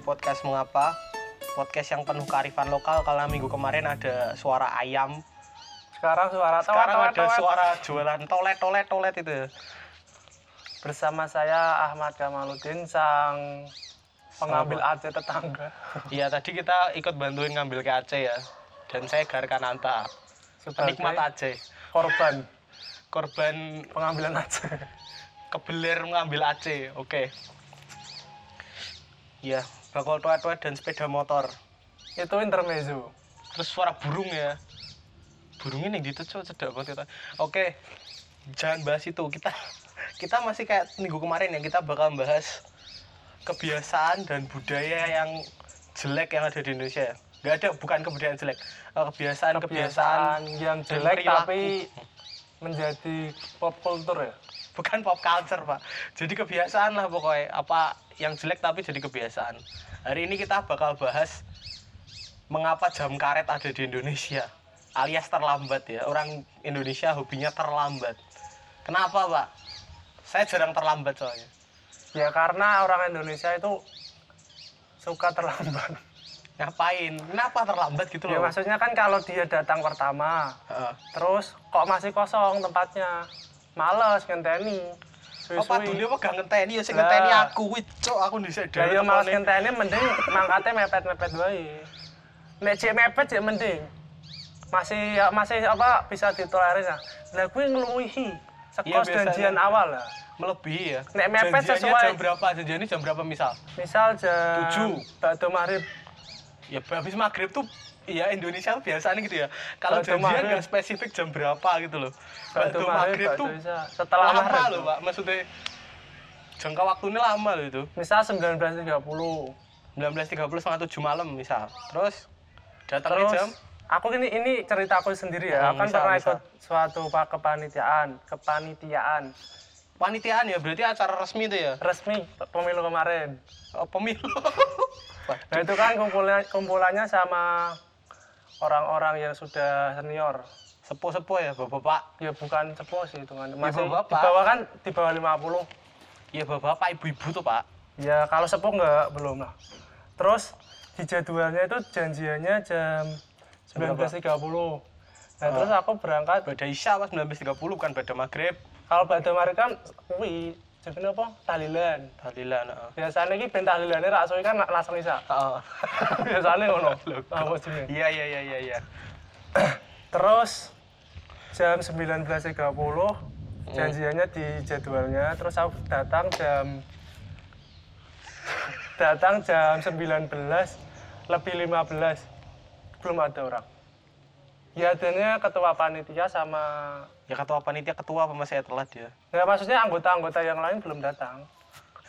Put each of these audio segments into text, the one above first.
Di podcast Mengapa. Podcast yang penuh kearifan lokal karena minggu kemarin ada suara ayam. Sekarang suara Sekarang tawat, ada suara jualan tolet tolet tolet itu. Bersama saya Ahmad Kamaluddin sang pengambil AC tetangga Iya, tadi kita ikut bantuin ngambil ke Aceh ya. Dan saya Garkananta, sebagai penikmat Aceh. korban Korban pengambilan AC. kebelir mengambil Aceh. Oke. Iya, bakal toet-toet dan sepeda motor. Itu intermezzo. Terus suara burung ya. Burungnya nih gitu cok cedak banget kita. Oke. Jangan bahas itu. Kita kita masih kayak minggu kemarin ya kita bakal bahas kebiasaan dan budaya yang jelek yang ada di Indonesia. Gak ada bukan kebudayaan jelek. Eh, Kebiasaan kebiasaan Kebiasaan yang jelek tapi menjadi pop culture ya. bukan pop culture pak. Jadi kebiasaan lah pokoknya. Apa yang jelek tapi jadi kebiasaan. Hari ini kita bakal bahas mengapa jam karet ada di Indonesia alias terlambat ya orang Indonesia hobinya terlambat kenapa pak saya jarang terlambat soalnya Ya karena orang Indonesia itu suka terlambat. ngapain kenapa terlambat gitu Ya loh maksudnya kan kalau dia datang pertama, Heeh. terus kok masih kosong tempatnya, males ngenteni. Oh, Pak Suwi-suwi. Duli apa gak ngenteni ya sing ngenteni aku wih cok aku Ya dari ya malas ngenteni mending mangkatnya mepet-mepet wae. Nek cek mepet cek mending. Masih ya, masih apa bisa ditolerir ya. Lah kuwi ngluwihi Iya, sekos biasanya. janjian awal lah. melebihi ya Nek mepet sesuai- jam berapa janjiannya jam berapa misal Misal jam Tujuh. Bakdo maghrib. ya habis maghrib tuh Iya Indonesia biasanya gitu ya. Kalau Bakdo janjian nggak spesifik jam berapa gitu loh. Bakdo maghrib, tuh. Setelah lama loh pak. Maksudnya jangka waktunya lama loh itu. Misal 19.30. 19.30 setengah tujuh malam misal. Terus datangnya Terus jam aku ini ini ceritaku sendiri ya. Hmm, aku kan misal, pernah misal. ikut suatu pak kepanitiaan, kepanitiaan panitiaan ya berarti acara resmi itu ya. resmi pemilu kemarin. Oh, pemilu. Nah itu kan kumpulannya, kumpulannya sama orang-orang yang sudah senior. Sepuh-sepuh ya bapak-bapak. Ya bukan sepuh sih itu kan. Masih di bapak-bapak. bawah kan di bawah 50. Ya bapak-bapak ibu-ibu tuh pak. Ya kalau sepuh enggak belum lah. Terus di jadwalnya itu janjiannya jam 19.30. Nah terus aku berangkat Pada Isya pas 19.30 bukan pada maghrib. kalau pada mari kan kuwi jenenge apa? Tahlilan. Tahlilan. heeh. Biasanya iki ben tahlilane suwi kan langsung isa. Heeh. Biasanya ngono. Apa jenenge? Iya iya iya iya iya. Terus jam 19.30 janjiannya di jadwalnya terus aku datang jam datang jam 19 lebih 15 belum ada orang ya adanya ketua panitia sama Ya ketua panitia ketua apa masih telat ya? nggak maksudnya anggota-anggota yang lain belum datang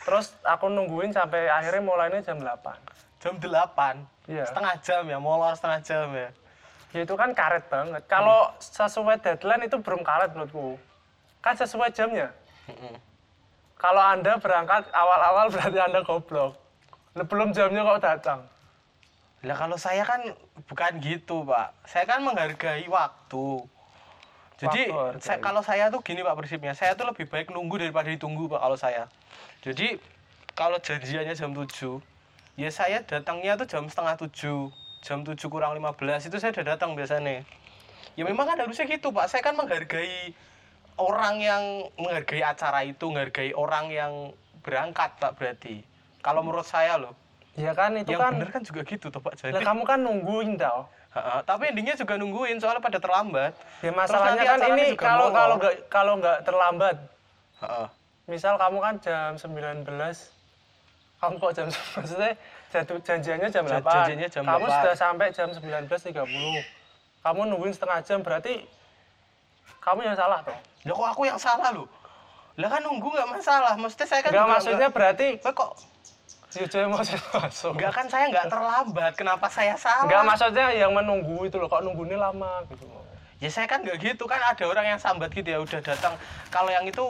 terus aku nungguin sampai akhirnya mulainya jam 8 Jam 8. Iya. Setengah jam ya, molor setengah jam ya. ya itu kan karet banget kalau sesuai deadline itu belum karet menurutku kan sesuai jamnya. Kalau Anda berangkat awal-awal berarti Anda goblok. Belum jamnya kok datang. Lah kalau saya kan bukan gitu, Pak. Saya kan menghargai waktu. Jadi saya, kalau saya tuh gini Pak prinsipnya, saya tuh lebih baik nunggu daripada ditunggu Pak kalau saya. Jadi kalau janjiannya jam 7, ya saya datangnya tuh jam setengah 7, jam 7 kurang 15 itu saya udah datang biasanya. Ya memang kan harusnya gitu Pak, saya kan menghargai orang yang menghargai acara itu, menghargai orang yang berangkat Pak berarti. Kalau menurut saya loh, Ya kan itu yang kan. bener kan juga gitu toh Pak. Jadi Lah kamu kan nungguin tau. Tapi endingnya juga nungguin soalnya pada terlambat. Ya masalahnya kan ini kalau molor. kalau nggak kalau nggak terlambat. Ha-ha. Misal kamu kan jam 19 kamu kok jam maksudnya jadu, janjiannya jam Ja- 8. janjiannya jam kamu 8. sudah sampai jam 19.30. Kamu nungguin setengah jam berarti kamu yang salah toh. Lah kok aku yang salah loh? Lah kan nunggu nggak masalah. Maksudnya saya kan Enggak maksudnya berarti nggak- kok si cewek masih masuk. nggak kan saya nggak terlambat. Kenapa saya salah? Enggak maksudnya yang menunggu itu loh, kok nunggunya lama gitu. Ya saya kan nggak gitu kan ada orang yang sambat gitu ya udah datang. Kalau yang itu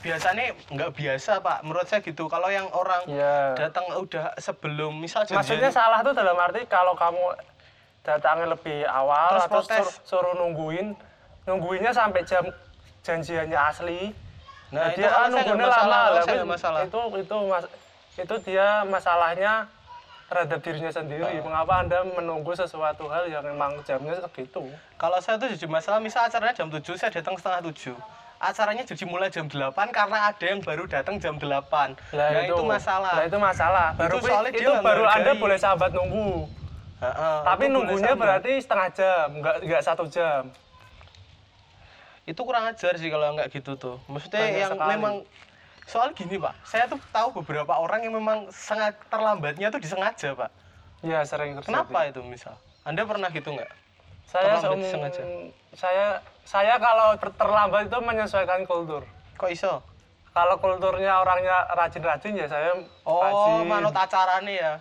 biasanya nggak biasa pak. Menurut saya gitu. Kalau yang orang Iya. datang udah sebelum misal Maksudnya salah tuh dalam arti kalau kamu datangnya lebih awal Terus atau sur- suruh nungguin, nungguinnya sampai jam janjiannya asli. Nah, Jadi itu ah kalau saya nggak nunggunya lama lah. saya masalah. Itu itu mas itu dia masalahnya terhadap dirinya sendiri. Mengapa Anda menunggu sesuatu hal yang memang jamnya segitu? Kalau saya tuh jadi masalah, misal acaranya jam 7, saya datang setengah 7. Acaranya jadi mulai jam 8 karena ada yang baru datang jam 8. Lah nah, itu, masalah. Lah itu masalah. Baru Itu soalnya itu dia nggak baru Anda menghargai. boleh sahabat nunggu. Heeh, Tapi itu boleh nunggunya berarti setengah jam, enggak enggak satu jam. itu kurang ajar sih kalau nggak gitu tuh. Maksudnya Banyak yang sekali. memang soal gini pak, saya tuh tahu beberapa orang yang memang sangat terlambatnya tuh disengaja pak. Iya, sering terjadi. Kenapa itu misal? Anda pernah gitu nggak? Saya Terlambat disengaja? saya saya kalau ter- terlambat itu menyesuaikan kultur. Kok iso? Kalau kulturnya orangnya rajin-rajin ya saya Oh, rajin. manut acaranya ya.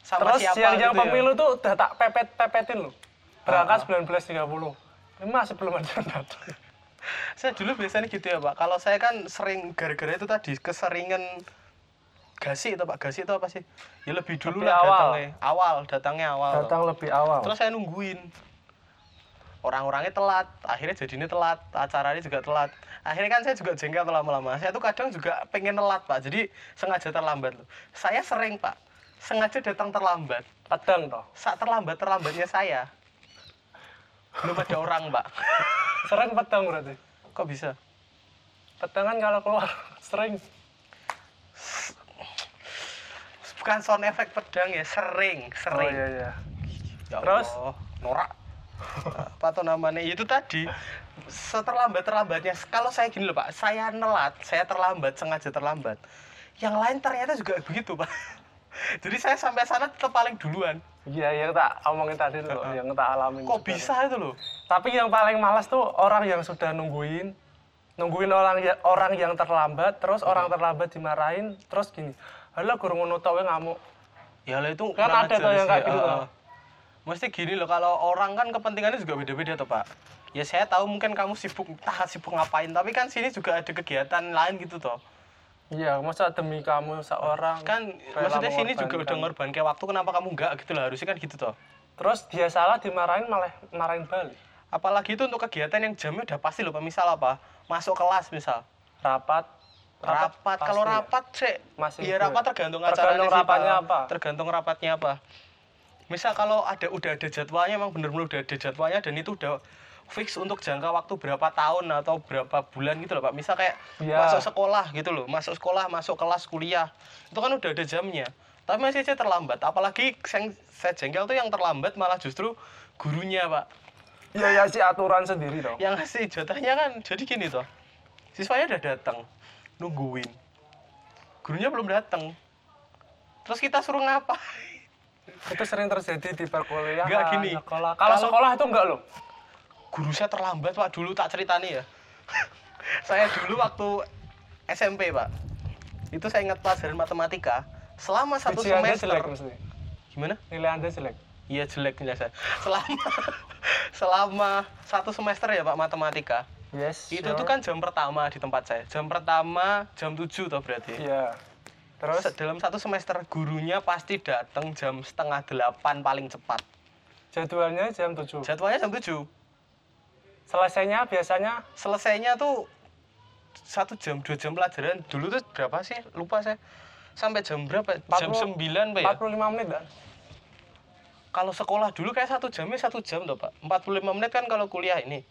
Sama Terus siapa yang yang gitu ya? pemilu tuh udah tak pepet-pepetin loh. Berangkat Ah. 19.30. Ini masih belum ada yang datang. Saya dulu biasanya gitu ya pak. Kalau saya kan sering gara-gara itu tadi keseringan gasi itu pak. Gasi itu apa sih? Ya lebih dulu Lebih lah awal. datangnya. Awal, datangnya awal. Datang lebih awal. Terus saya nungguin. Orang-orangnya telat, akhirnya jadinya telat, acaranya juga telat. Akhirnya kan saya juga jengkel lama-lama. Saya tuh kadang juga pengen telat pak, jadi sengaja terlambat loh. Saya sering pak, sengaja datang terlambat. pedang toh. Saat terlambat terlambatnya saya, belum ada orang pak. Sering pedang berarti. Kok bisa? Pedang kan kalau keluar sering. Bukan sound effect pedang ya, sering, Oh sering. iya iya. Ya Terus? Norak. apa tuh namanya itu tadi seterlambat terlambatnya kalau saya gini loh pak saya nelat saya terlambat sengaja terlambat yang lain ternyata juga begitu pak jadi saya sampai sana tetap paling duluan. Iya, yang tak omongin tadi tuh, yang tak alamin. kok bisa itu loh? Tapi yang paling malas tuh orang yang sudah nungguin, nungguin orang ya- orang yang terlambat, terus orang terlambat dimarahin, terus gini, halah guru ngono tau ngamuk. ya lah itu Kan ada tuh yang kayak gitu eh. mesti gini loh kalau orang kan kepentingannya juga beda-beda tuh pak. Ya saya tahu mungkin kamu sibuk entah sibuk ngapain tapi kan sini juga ada kegiatan lain gitu toh Iya, masa demi kamu seorang kan maksudnya sini juga udah ngorbankan waktu kenapa kamu enggak? Gitu lah harusnya kan gitu toh. Terus dia salah dimarahin malah marahin balik. apalagi itu untuk kegiatan yang jamnya udah pasti loh misal apa? Masuk kelas misal. Rapat. rapat, kalau rapat sih Masih ya itu. rapat tergantung Tergantung sih, rapatnya apa. tergantung rapatnya apa. Misal kalau ada udah ada jadwalnya emang bener-bener udah ada jadwalnya dan itu udah fix untuk jangka waktu berapa tahun atau berapa bulan gitu loh Pak misal kayak Iya. masuk sekolah gitu loh masuk sekolah masuk kelas kuliah itu kan udah ada jamnya tapi masih aja terlambat apalagi yang saya jengkel tuh yang terlambat malah justru gurunya Pak Iya, ya si aturan sendiri dong. yang ngasih jatahnya kan jadi gini toh siswanya udah datang nungguin gurunya belum datang terus kita suruh ngapa Itu sering terjadi di perkuliahan, Nggak, gini. sekolah. Kalau- sekolah itu enggak loh. Guru saya terlambat pak dulu tak ceritani ya saya dulu waktu SMP pak itu saya ingat pelajaran matematika selama satu Ujiannya semester jelek gimana Nilai Anda jelek. iya jelek nilai saya selama selama satu semester ya pak matematika Yes. itu sure. tuh kan jam pertama di tempat saya jam pertama jam 7 toh berarti Iya. Terus Se- dalam satu semester gurunya pasti datang jam setengah delapan paling cepat. jadwalnya jam 7. Jadwalnya jam tujuh. Selesainya biasanya Selesainya tuh satu jam dua jam pelajaran. Dulu tuh berapa sih? Lupa saya. Sampai jam berapa? Jam 40 sembilan pak ya? 45 menit kan? Kalau sekolah dulu kayak satu jamnya satu jam tuh pak. 45 menit kan kalau kuliah ini.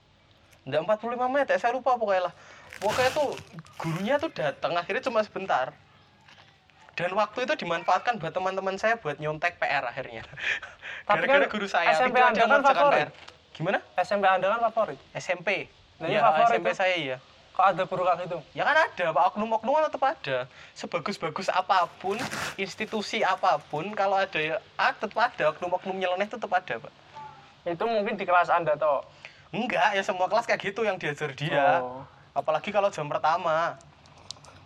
Enggak 45 menit ya, saya lupa pokoknya lah. Pokoknya tuh gurunya tuh datang akhirnya cuma sebentar. Dan waktu itu dimanfaatkan buat teman-teman saya buat nyontek PR akhirnya. Tapi Gara-gara kan guru saya SMP tidak ada kan. PR. Gimana? SMP Anda kan favorit. SMP. Nah, ya, favorit SMP tuh. saya iya. Kok ada guru kayak gitu? Ya kan ada, Pak. Oknum-oknum kan tetap ada. Sebagus-bagus apa pun, institusi apa pun, kalau ada ya, ah, tetap ada. Oknum-oknum nyeleneh tetap ada, Pak. Itu mungkin di kelas Anda toh. Enggak, ya semua kelas kayak gitu yang diajar dia. Oh. Apalagi kalau jam pertama.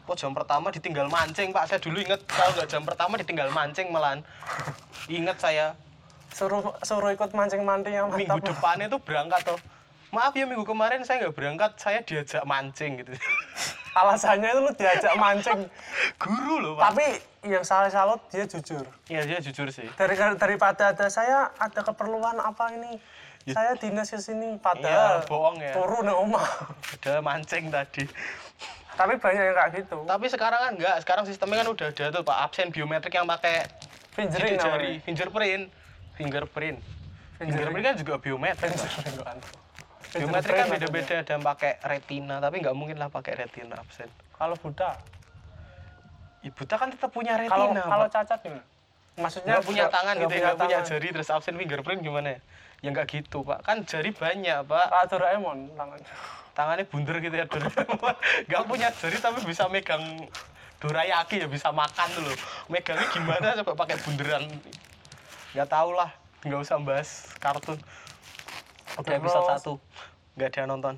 Kok jam pertama ditinggal mancing, Pak? Saya dulu inget kalau nggak jam pertama ditinggal mancing malahan. Ingat saya, Suruh suruh ikut mancing-mancing yang minggu depannya tuh berangkat tuh. Maaf ya minggu kemarin saya nggak berangkat, saya diajak mancing gitu. Alasannya itu lu diajak mancing. Guru loh, Pak. Tapi yang salah salut dia jujur. Iya, dia jujur sih. Dari daripada ada saya ada keperluan apa ini? Saya dinas ke sini Iya, padahal bohong ya. turun omah. Udah mancing tadi. Tapi banyak yang kayak gitu. Tapi sekarang kan enggak, sekarang sistemnya kan udah ada tuh Pak, absen biometrik yang pakai jari, namanya. fingerprint. Fingerprint. Fingerprint kan juga biometrik. Pak. Biometrik kan beda-beda ada yang pakai retina, tapi nggak mungkin lah pakai retina absen. Kalau Buddha, Ibu tak kan tetap punya kalau retina. kalau Pak. cacat gimana? Maksudnya nggak punya tangan gitu ya, nggak punya jari terus absen fingerprint gimana ya? Ya nggak gitu pak, kan jari banyak pak, Kayak Doraemon tangannya. tangannya bunder gitu ya Doraemon. Nggak punya jari tapi bisa megang dorayaki ya bisa makan tuh loh. Megangnya gimana coba pakai bunderan? Nggak tahu lah, nggak usah bahas kartun. Udah episode satu, nggak ada yang nonton.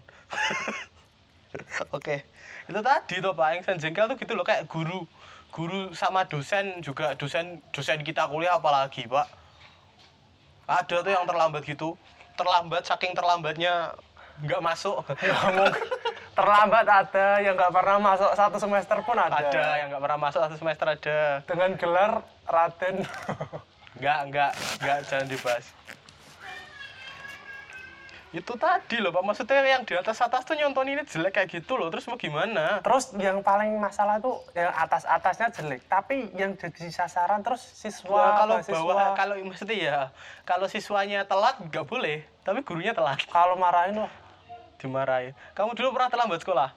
Oke, itu tadi tuh pak, yang saya jengkel tuh gitu loh kayak guru. Guru sama dosen juga dosen dosen kita kuliah apalagi pak. Ada tuh yang terlambat gitu. Terlambat saking terlambatnya nggak masuk. Ngomong terlambat ada yang nggak pernah masuk satu semester pun ada. ada yang nggak pernah masuk satu semester ada. Dengan gelar Raden. nggak nggak nggak jangan dibahas. Itu tadi loh pak. Maksudnya yang di atas atas tuh nyonton ini jelek kayak gitu loh. Terus mau gimana? Terus yang paling masalah tuh yang atas atasnya jelek, tapi yang jadi sasaran terus siswa Wah, kalau mahasiswa, bawah kalau maksudnya ya kalau siswanya telat nggak boleh tapi gurunya telat. Kalau marahin wah dimarahin. Kamu dulu pernah terlambat sekolah?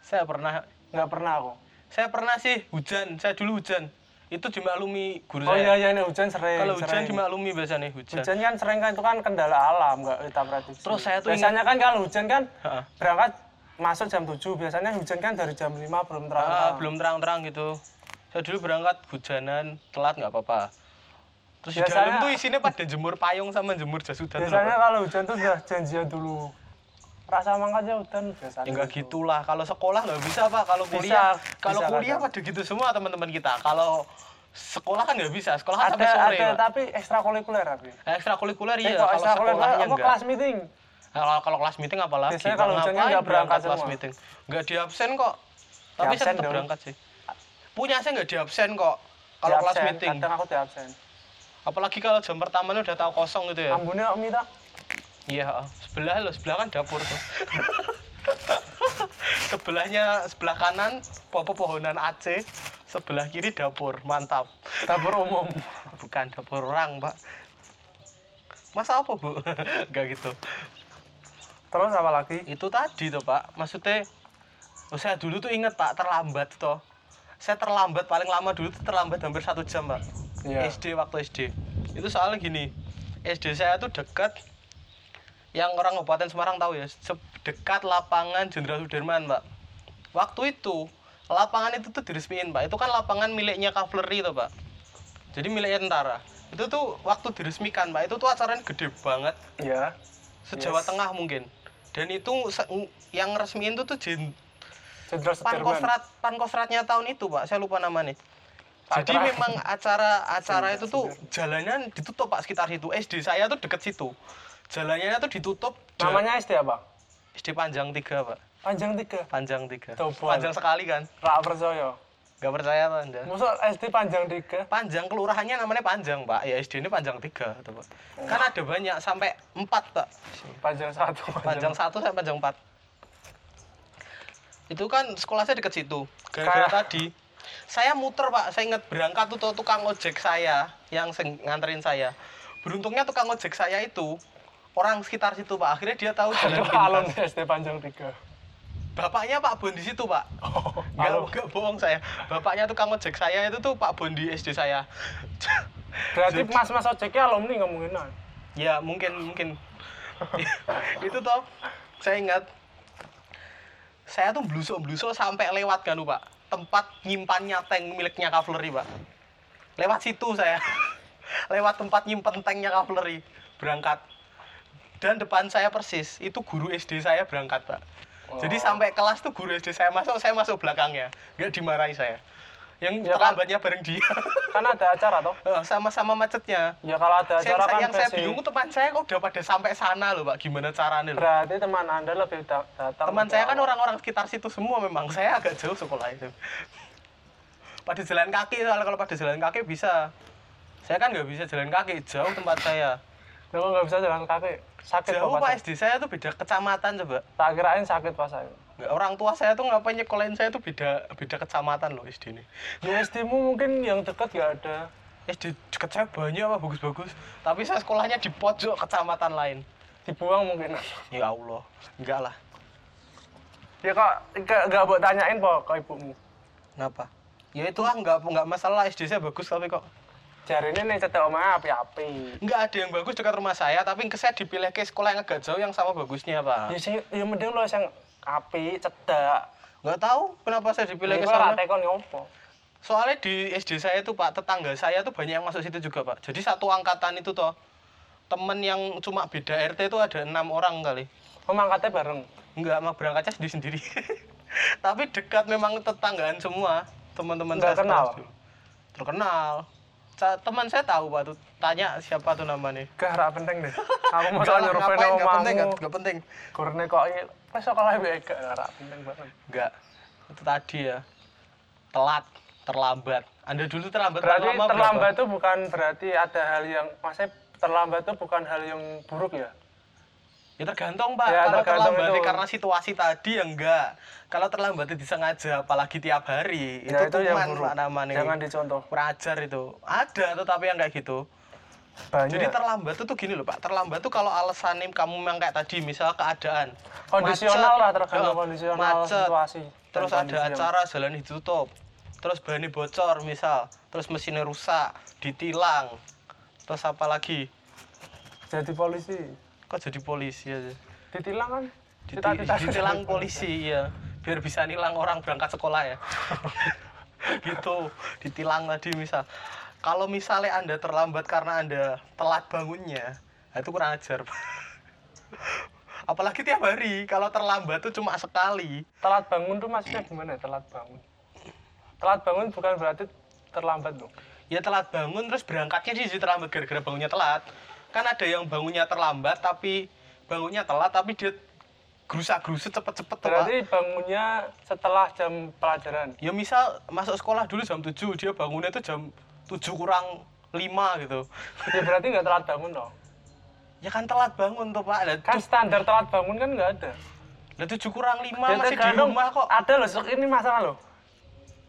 Saya pernah. Nggak pernah aku. saya pernah sih hujan. Saya dulu hujan itu dimaklumi guru Oh saya iya iya ini hujan sering. kalau hujan sering. dimaklumi biasanya hujan Hujan kan sering kan itu kan kendala alam nggak kita prediksi. Terus saya tuh biasanya kan kalau hujan kan Ha-ha. berangkat masuk jam 7 biasanya hujan kan dari jam 5 belum terang. Ah, belum terang-terang gitu saya dulu berangkat hujanan telat nggak apa-apa terus di Biasanya- dalam tuh isinya pada jemur payung sama jemur jas hujan Biasanya kalau hujan tuh sudah janjian dulu. Rasa mangkatnya hujan biasanya. ya nggak gitu. gitulah kalau sekolah nggak bisa pak kalau Bisa, kuliah kalau bisa kuliah pada gitu semua teman-teman kita kalau sekolah kan nggak bisa sekolah kan Ada sampai sore ada Pak. tapi ekstrakurikuler tapi. ekstrakurikuler iya kalau sekolahnya enggak kelas meeting? kalau kalau kelas meeting apalagi Biasanya kalau hujan Ngapain nggak berangkat kelas semua. meeting nggak di absen kok tapi Di saya absen tetap dong. berangkat sih punya saya nggak di absen kok kalau kelas meeting Kadang aku di absen. apalagi kalau jam pertama udah tahu kosong gitu ya Ambune kok minta? Iya sebelah loh sebelah kan dapur tuh. Sebelahnya sebelah kanan popo pohonan Aceh sebelah kiri dapur mantap. Dapur umum. bukan dapur orang pak masa apa bu? Nggak gitu. Terus apa lagi? itu tadi tuh pak. Maksudnya oh, saya dulu tuh inget pak terlambat toh. Saya terlambat paling lama dulu tuh terlambat hampir satu jam pak Iya. SD waktu SD itu soalnya gini SD saya tuh dekat yang orang Kabupaten Semarang tahu ya se- dekat lapangan Jenderal Sudirman pak. Waktu itu lapangan itu tuh diresmiin pak. Itu kan lapangan miliknya Kavleri tuh pak. Jadi miliknya tentara. Itu tuh waktu diresmikan pak. Itu tuh acaranya gede banget. Iya. se-Jawa Yes. Tengah mungkin. Dan itu yang resmiin itu tuh jen, Jenderal Sudirman. pankostrat pankostratnya tahun itu pak. Saya lupa namanya. Jadi memang acara acara itu tuh jalannya ditutup pak sekitar situ. SD saya tuh deket situ jalannya tuh ditutup Namanya SD apa? SD Panjang tiga pak Panjang tiga. Panjang tiga Tobol. panjang sekali kan Rak percaya. nggak percaya tuh anda Masuk SD panjang tiga. Panjang kelurahannya namanya Panjang pak ya SD ini Panjang tiga tuh pak kan ada banyak sampai empat pak Panjang satu. panjang satu sampai panjang empat itu kan sekolah saya deket situ gara-gara tadi saya muter pak saya ingat berangkat tuh tukang ojek saya yang nganterin saya beruntungnya tukang ojek saya itu orang sekitar situ pak. Akhirnya dia tahu jalan pintas. SD panjang tiga. bapaknya Pak Bon di situ pak. Oh, nggak nggak bohong saya. Bapaknya tukang ojek saya itu tuh Pak Bon di SD saya. Berarti mas-mas ojeknya alumni ngomongin nah. ya mungkin mungkin. Itu toh saya ingat saya tuh blusuk blusuk sampai lewat kan pak. Tempat nyimpannya tank miliknya Cavalry pak. Lewat situ saya. Lewat tempat nyimpen tanknya Cavalry berangkat dan depan saya persis itu guru SD saya berangkat pak. Jadi Oh. sampai kelas tuh guru SD saya masuk saya masuk belakangnya. Nggak dimarahi saya. Yang Ya kan? terlambatnya bareng dia. Kan ada acara toh? Eh, sama-sama macetnya. Ya kalau ada saya, acara kan yang saya bingung teman saya kok udah pada sampai sana loh pak. Gimana caranya loh? Berarti teman anda lebih da- datang. teman saya kan orang-orang sekitar situ semua memang. Saya agak jauh sekolah itu. Pada jalan kaki soalnya kalau pada jalan kaki bisa. Saya kan nggak bisa jalan kaki jauh tempat saya Kalau nggak bisa jalan kaki, sakit jauh pak saya. SD saya tuh beda kecamatan coba Tak kirain sakit pas saya. Nggak, orang tua saya tuh ngapain nyekolahin saya tuh beda beda kecamatan loh SD ini Di SD mu mungkin yang dekat nggak ada. SD deket saya banyak apa bagus-bagus tapi saya sekolahnya di pojok kecamatan lain Dibuang mungkin. ya Allah enggak lah Ya kok nggak nggak buat tanyain po ke ibumu. kenapa ya itu ah nggak nggak masalah SD saya bagus tapi kok Jari ini nih cetek omah api-api. nggak ada yang bagus dekat rumah saya tapi saya dipilih ke sekolah yang agak jauh yang sama bagusnya pak Ya sing ya mending lo yang api cedak. nggak tahu kenapa saya dipilih ke ke sana tekon ngopo. soalnya di SD saya tuh pak tetangga saya tuh banyak yang masuk situ juga pak jadi satu angkatan itu toh temen yang cuma beda RT itu ada enam orang kali Oh bareng. nggak mau berangkatnya sendiri sendiri tapi dekat memang tetanggaan semua teman-teman saya terkenal Sa- teman saya tahu pak tuh tanya siapa tuh namanya Gak rak penting deh. Aku mau lah, nyuruh ngapain, nggak penting nggak penting Kurne kok ini pas sekolah BK gak rak penting banget. nggak itu tadi ya telat terlambat anda dulu terlambat Berarti terlambat berapa? itu bukan berarti ada hal yang maksudnya terlambat itu bukan hal yang buruk ya. Ya tergantung pak. Ya, kalau tergantung terlambat itu. karena situasi tadi ya enggak. Kalau terlambat disengaja, apalagi tiap hari, Ya, itu, itu yang buruk. namanya. Jangan dicontoh. Perajar itu. Ada tetapi yang kayak gitu. Banyak. Jadi terlambat itu tuh gini loh pak. Terlambat tuh kalau alasannya kamu memang kayak tadi, misal keadaan. kondisional macet, lah tergantung kondisional macet, situasi. Terus ada yang- acara jalan ditutup. Terus bahannya bocor misal. Terus mesinnya rusak, ditilang. Terus apa lagi? jadi polisi. Kok jadi polisi aja? Ditilang kan? Cita-cita- ditilang. polisi ya biar bisa nilang orang berangkat sekolah ya. Gitu. Ditilang tadi misal. Kalau misalnya anda terlambat karena anda telat bangunnya nah itu kurang ajar. Apalagi tiap hari. Kalau terlambat tuh cuma sekali. Telat bangun tuh maksudnya gimana ya telat bangun? Telat bangun bukan berarti terlambat dong. ya telat bangun terus berangkatnya jadi terlambat gara-gara bangunnya telat kan ada yang bangunnya terlambat tapi bangunnya telat tapi dia gerusak-gerusuk cepet-cepet tuh, Pak. Berarti bangunnya setelah jam pelajaran. ya misal masuk sekolah dulu jam 7 dia bangunnya itu jam 7 kurang 5 gitu Ya berarti nggak telat bangun dong. ya kan telat bangun tuh pak lah Kan standar telat bangun kan nggak ada. lah 7 kurang 5 Ya, masih di rumah kok Ada loh, ini masalah loh.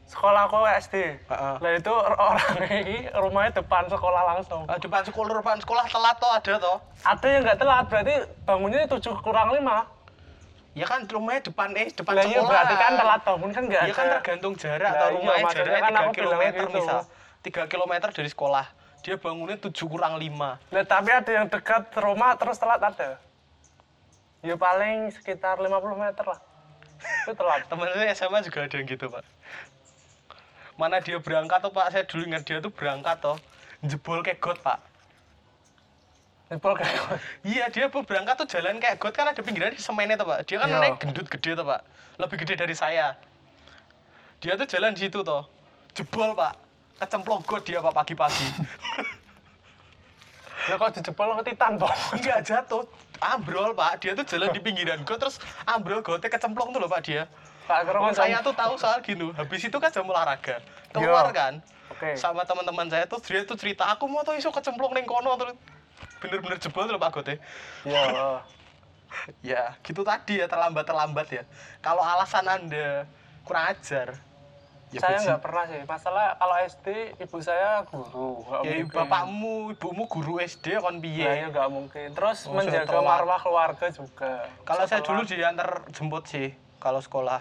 Sekolah aku SD. Lah itu orang ini rumahnya depan sekolah langsung. Ah, depan sekolah depan sekolah telat toh ada toh Ada yang nggak telat, berarti bangunnya 7 kurang 5. ya kan rumahnya depan eh depan Lah iya sekolah berarti kan telat bangun kan nggak ya ada. kan tergantung jarak Lah atau iya, rumahnya maksudnya jaraknya kan 3 aku bilangnya km gitu. misal 3 km dari sekolah dia bangunnya 7 kurang 5 Lah tapi ada yang dekat rumah terus telat ada. Ya paling sekitar 50 meter lah. Itu telat. teman saya SMA juga ada yang gitu pak mana dia berangkat tuh pak saya dulu ingat dia tuh berangkat toh jebol kayak got pak Jebol kayak Iya dia berangkat tuh jalan kayak got kan ada pinggiran di semennya tuh pak. Dia kan Iya. naik gendut gede tuh pak. Lebih gede dari saya. Dia tuh jalan di situ toh. Jebol pak. Kecemplung got dia pak pagi-pagi. Ya kok dijebol ke titan toh. Enggak jatuh. Ambrol pak. Dia tuh jalan di pinggiran got terus ambrol gotnya kecemplung tuh loh pak dia. Pak saya tuh tahu soal gitu. Habis itu kan jam olahraga. Keluar Iya. kan. Oke. Sama teman-teman saya tuh dia tuh cerita aku mau tuh iso kecemplung neng kono terus bener-bener jebol loh pak gotnya. Iya. Ya, gitu tadi ya terlambat-terlambat ya. Kalau alasan Anda kurang ajar, ya saya nggak pernah sih. Masalah kalau SD ibu saya guru. Ya mungkin. bapakmu, ibumu guru SD kon Ya, piye? ya nggak mungkin. Terus Oh, menjaga marwah keluarga juga. Kalau saya dulu diantar jemput sih kalau sekolah.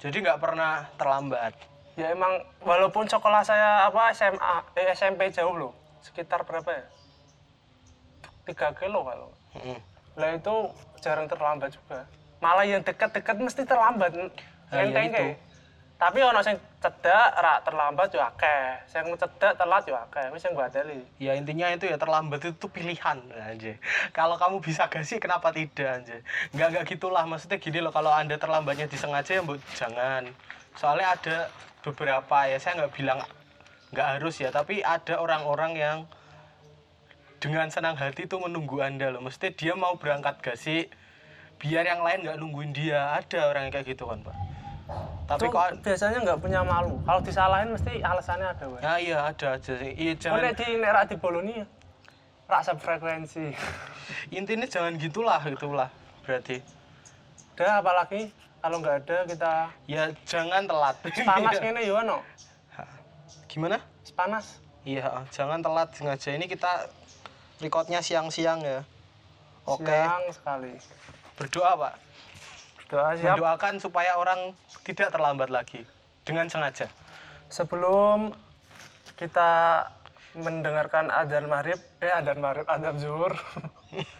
Jadi nggak pernah terlambat. Ya emang walaupun sekolah saya apa SMA, eh, SMP jauh loh. Sekitar berapa ya? 3 kilo kalau. Mm. Lah itu jarang terlambat juga. Malah yang dekat-dekat mesti terlambat. Ah, iya Enteng itu. kayak. Tapi ono sing cedak ra terlambat yo akeh. Sing cedak telat yo akeh. Wis sing badali. Ya intinya itu ya terlambat itu pilihan aja. Kalau kamu bisa gasih kenapa tidak aja? Nggak nggak gitulah maksudnya gini loh kalau anda terlambatnya disengaja ya jangan. Soalnya ada beberapa ya saya nggak bilang nggak harus ya tapi ada orang-orang yang dengan senang hati tuh menunggu anda loh. Mesti dia mau berangkat gasih biar yang lain nggak nungguin dia. Ada orang yang kayak gitu kan pak. Tapi kok biasanya nggak punya malu. Kalau disalahin mesti alasannya ada, Wak. ya iya ada aja sih. Iya Oh, jangan nek di nek rak di boloni ya. Rak sefrekuensi. intinya jangan gitulah gitulah berarti. Udah apalagi kalau nggak ada kita Ya jangan telat. panas ini ya no Gimana? panas Iya, jangan telat sengaja. Ini kita recordnya siang-siang ya. Oke, siang sekali berdoa Pak. Doa siap Mendoakan supaya orang tidak terlambat lagi dengan sengaja. sebelum kita mendengarkan adzan maghrib eh adzan maghrib adzan zuhur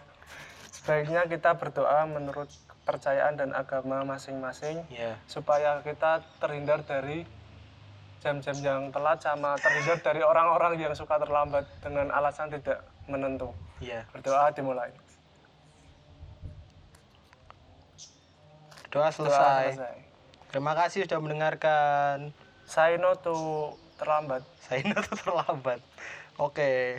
sebaiknya kita berdoa menurut kepercayaan dan agama masing-masing Iya. supaya kita terhindar dari jam-jam yang telat sama terhindar dari orang-orang yang suka terlambat dengan alasan tidak menentu Iya. berdoa dimulai Doa doa selesai. selesai Terima kasih sudah mendengarkan. say no terlambat Saya itu terlambat. Oke.